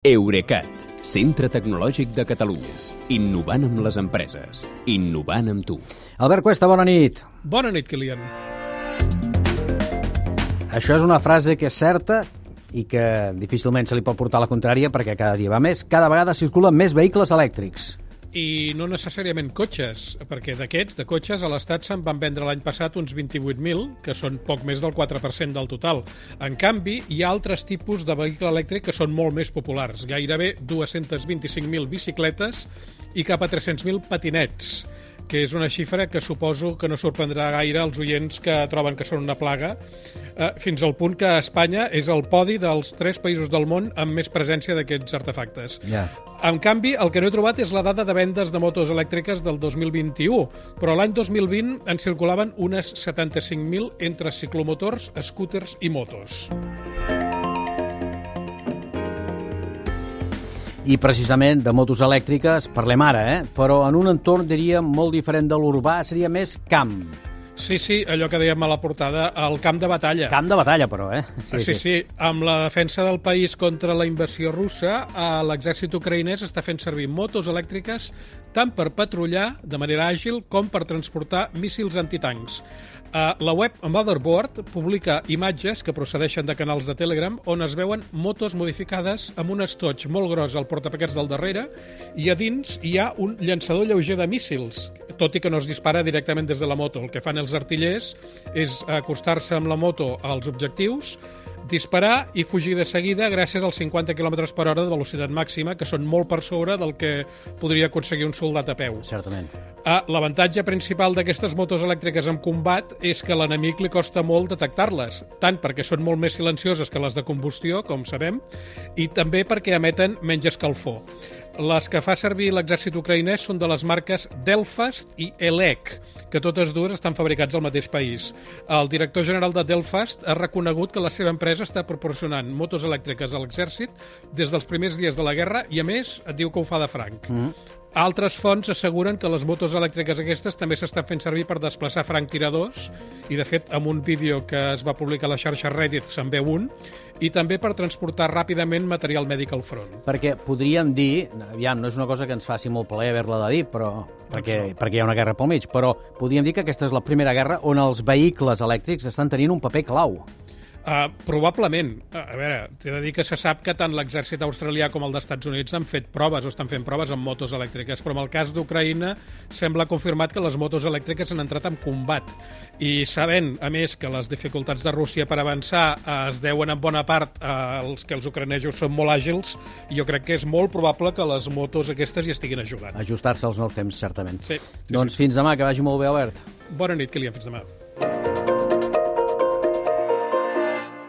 Eurecat, centre tecnològic de Catalunya. Innovant amb les empreses. Innovant amb tu. Albert Cuesta, bona nit. Bona nit, Kilian. Això és una frase que és certa i que difícilment se li pot portar la contrària perquè cada dia va més. Cada vegada circulen més vehicles elèctrics i no necessàriament cotxes, perquè d'aquests, de cotxes, a l'Estat se'n van vendre l'any passat uns 28.000, que són poc més del 4% del total. En canvi, hi ha altres tipus de vehicle elèctric que són molt més populars, gairebé 225.000 bicicletes i cap a 300.000 patinets que és una xifra que suposo que no sorprendrà gaire els oients que troben que són una plaga, eh, fins al punt que Espanya és el podi dels tres països del món amb més presència d'aquests artefactes. Yeah. En canvi, el que no he trobat és la dada de vendes de motos elèctriques del 2021, però l'any 2020 en circulaven unes 75.000 entre ciclomotors, scooters i motos. I precisament de motos elèctriques parlem ara, eh? però en un entorn, diria, molt diferent de l'urbà, seria més camp. Sí, sí, allò que dèiem a la portada, el camp de batalla. Camp de batalla, però, eh? Sí, sí, sí. Amb la defensa del país contra la invasió russa, l'exèrcit ucraïnès està fent servir motos elèctriques tant per patrullar de manera àgil com per transportar míssils antitancs. Uh, la web Motherboard publica imatges que procedeixen de canals de Telegram on es veuen motos modificades amb un estoig molt gros al portapaquets del darrere i a dins hi ha un llançador lleuger de míssils, tot i que no es dispara directament des de la moto. El que fan els artillers és acostar-se amb la moto als objectius, disparar i fugir de seguida gràcies als 50 km per hora de velocitat màxima, que són molt per sobre del que podria aconseguir un soldat a peu. Certament. Ah, L'avantatge principal d'aquestes motos elèctriques en combat és que a l'enemic li costa molt detectar-les, tant perquè són molt més silencioses que les de combustió, com sabem, i també perquè emeten menys escalfor. Les que fa servir l'exèrcit ucraïnès són de les marques Delfast i Elec, que totes dues estan fabricats al mateix país. El director general de Delfast ha reconegut que la seva empresa està proporcionant motos elèctriques a l'exèrcit des dels primers dies de la guerra i, a més, et diu que ho fa de franc. Mm. Altres fonts asseguren que les motos elèctriques aquestes també s'estan fent servir per desplaçar franctiradors i, de fet, amb un vídeo que es va publicar a la xarxa Reddit se'n veu un, i també per transportar ràpidament material mèdic al front. Perquè podríem dir, aviam, no és una cosa que ens faci molt plaer haver-la de dir, però perquè, perquè hi ha una guerra pel mig, però podríem dir que aquesta és la primera guerra on els vehicles elèctrics estan tenint un paper clau. Uh, probablement. Uh, a veure, t'he de dir que se sap que tant l'exèrcit australià com el dels Estats Units han fet proves o estan fent proves amb motos elèctriques, però en el cas d'Ucraïna sembla confirmat que les motos elèctriques han entrat en combat. I sabent, a més, que les dificultats de Rússia per avançar uh, es deuen en bona part als uh, que els ucranesos són molt àgils, jo crec que és molt probable que les motos aquestes hi estiguin ajudant. Ajustar-se als nous temps, certament. Sí. sí doncs sí. fins demà, que vagi molt bé, Albert. Bona nit, Kilian, fins demà.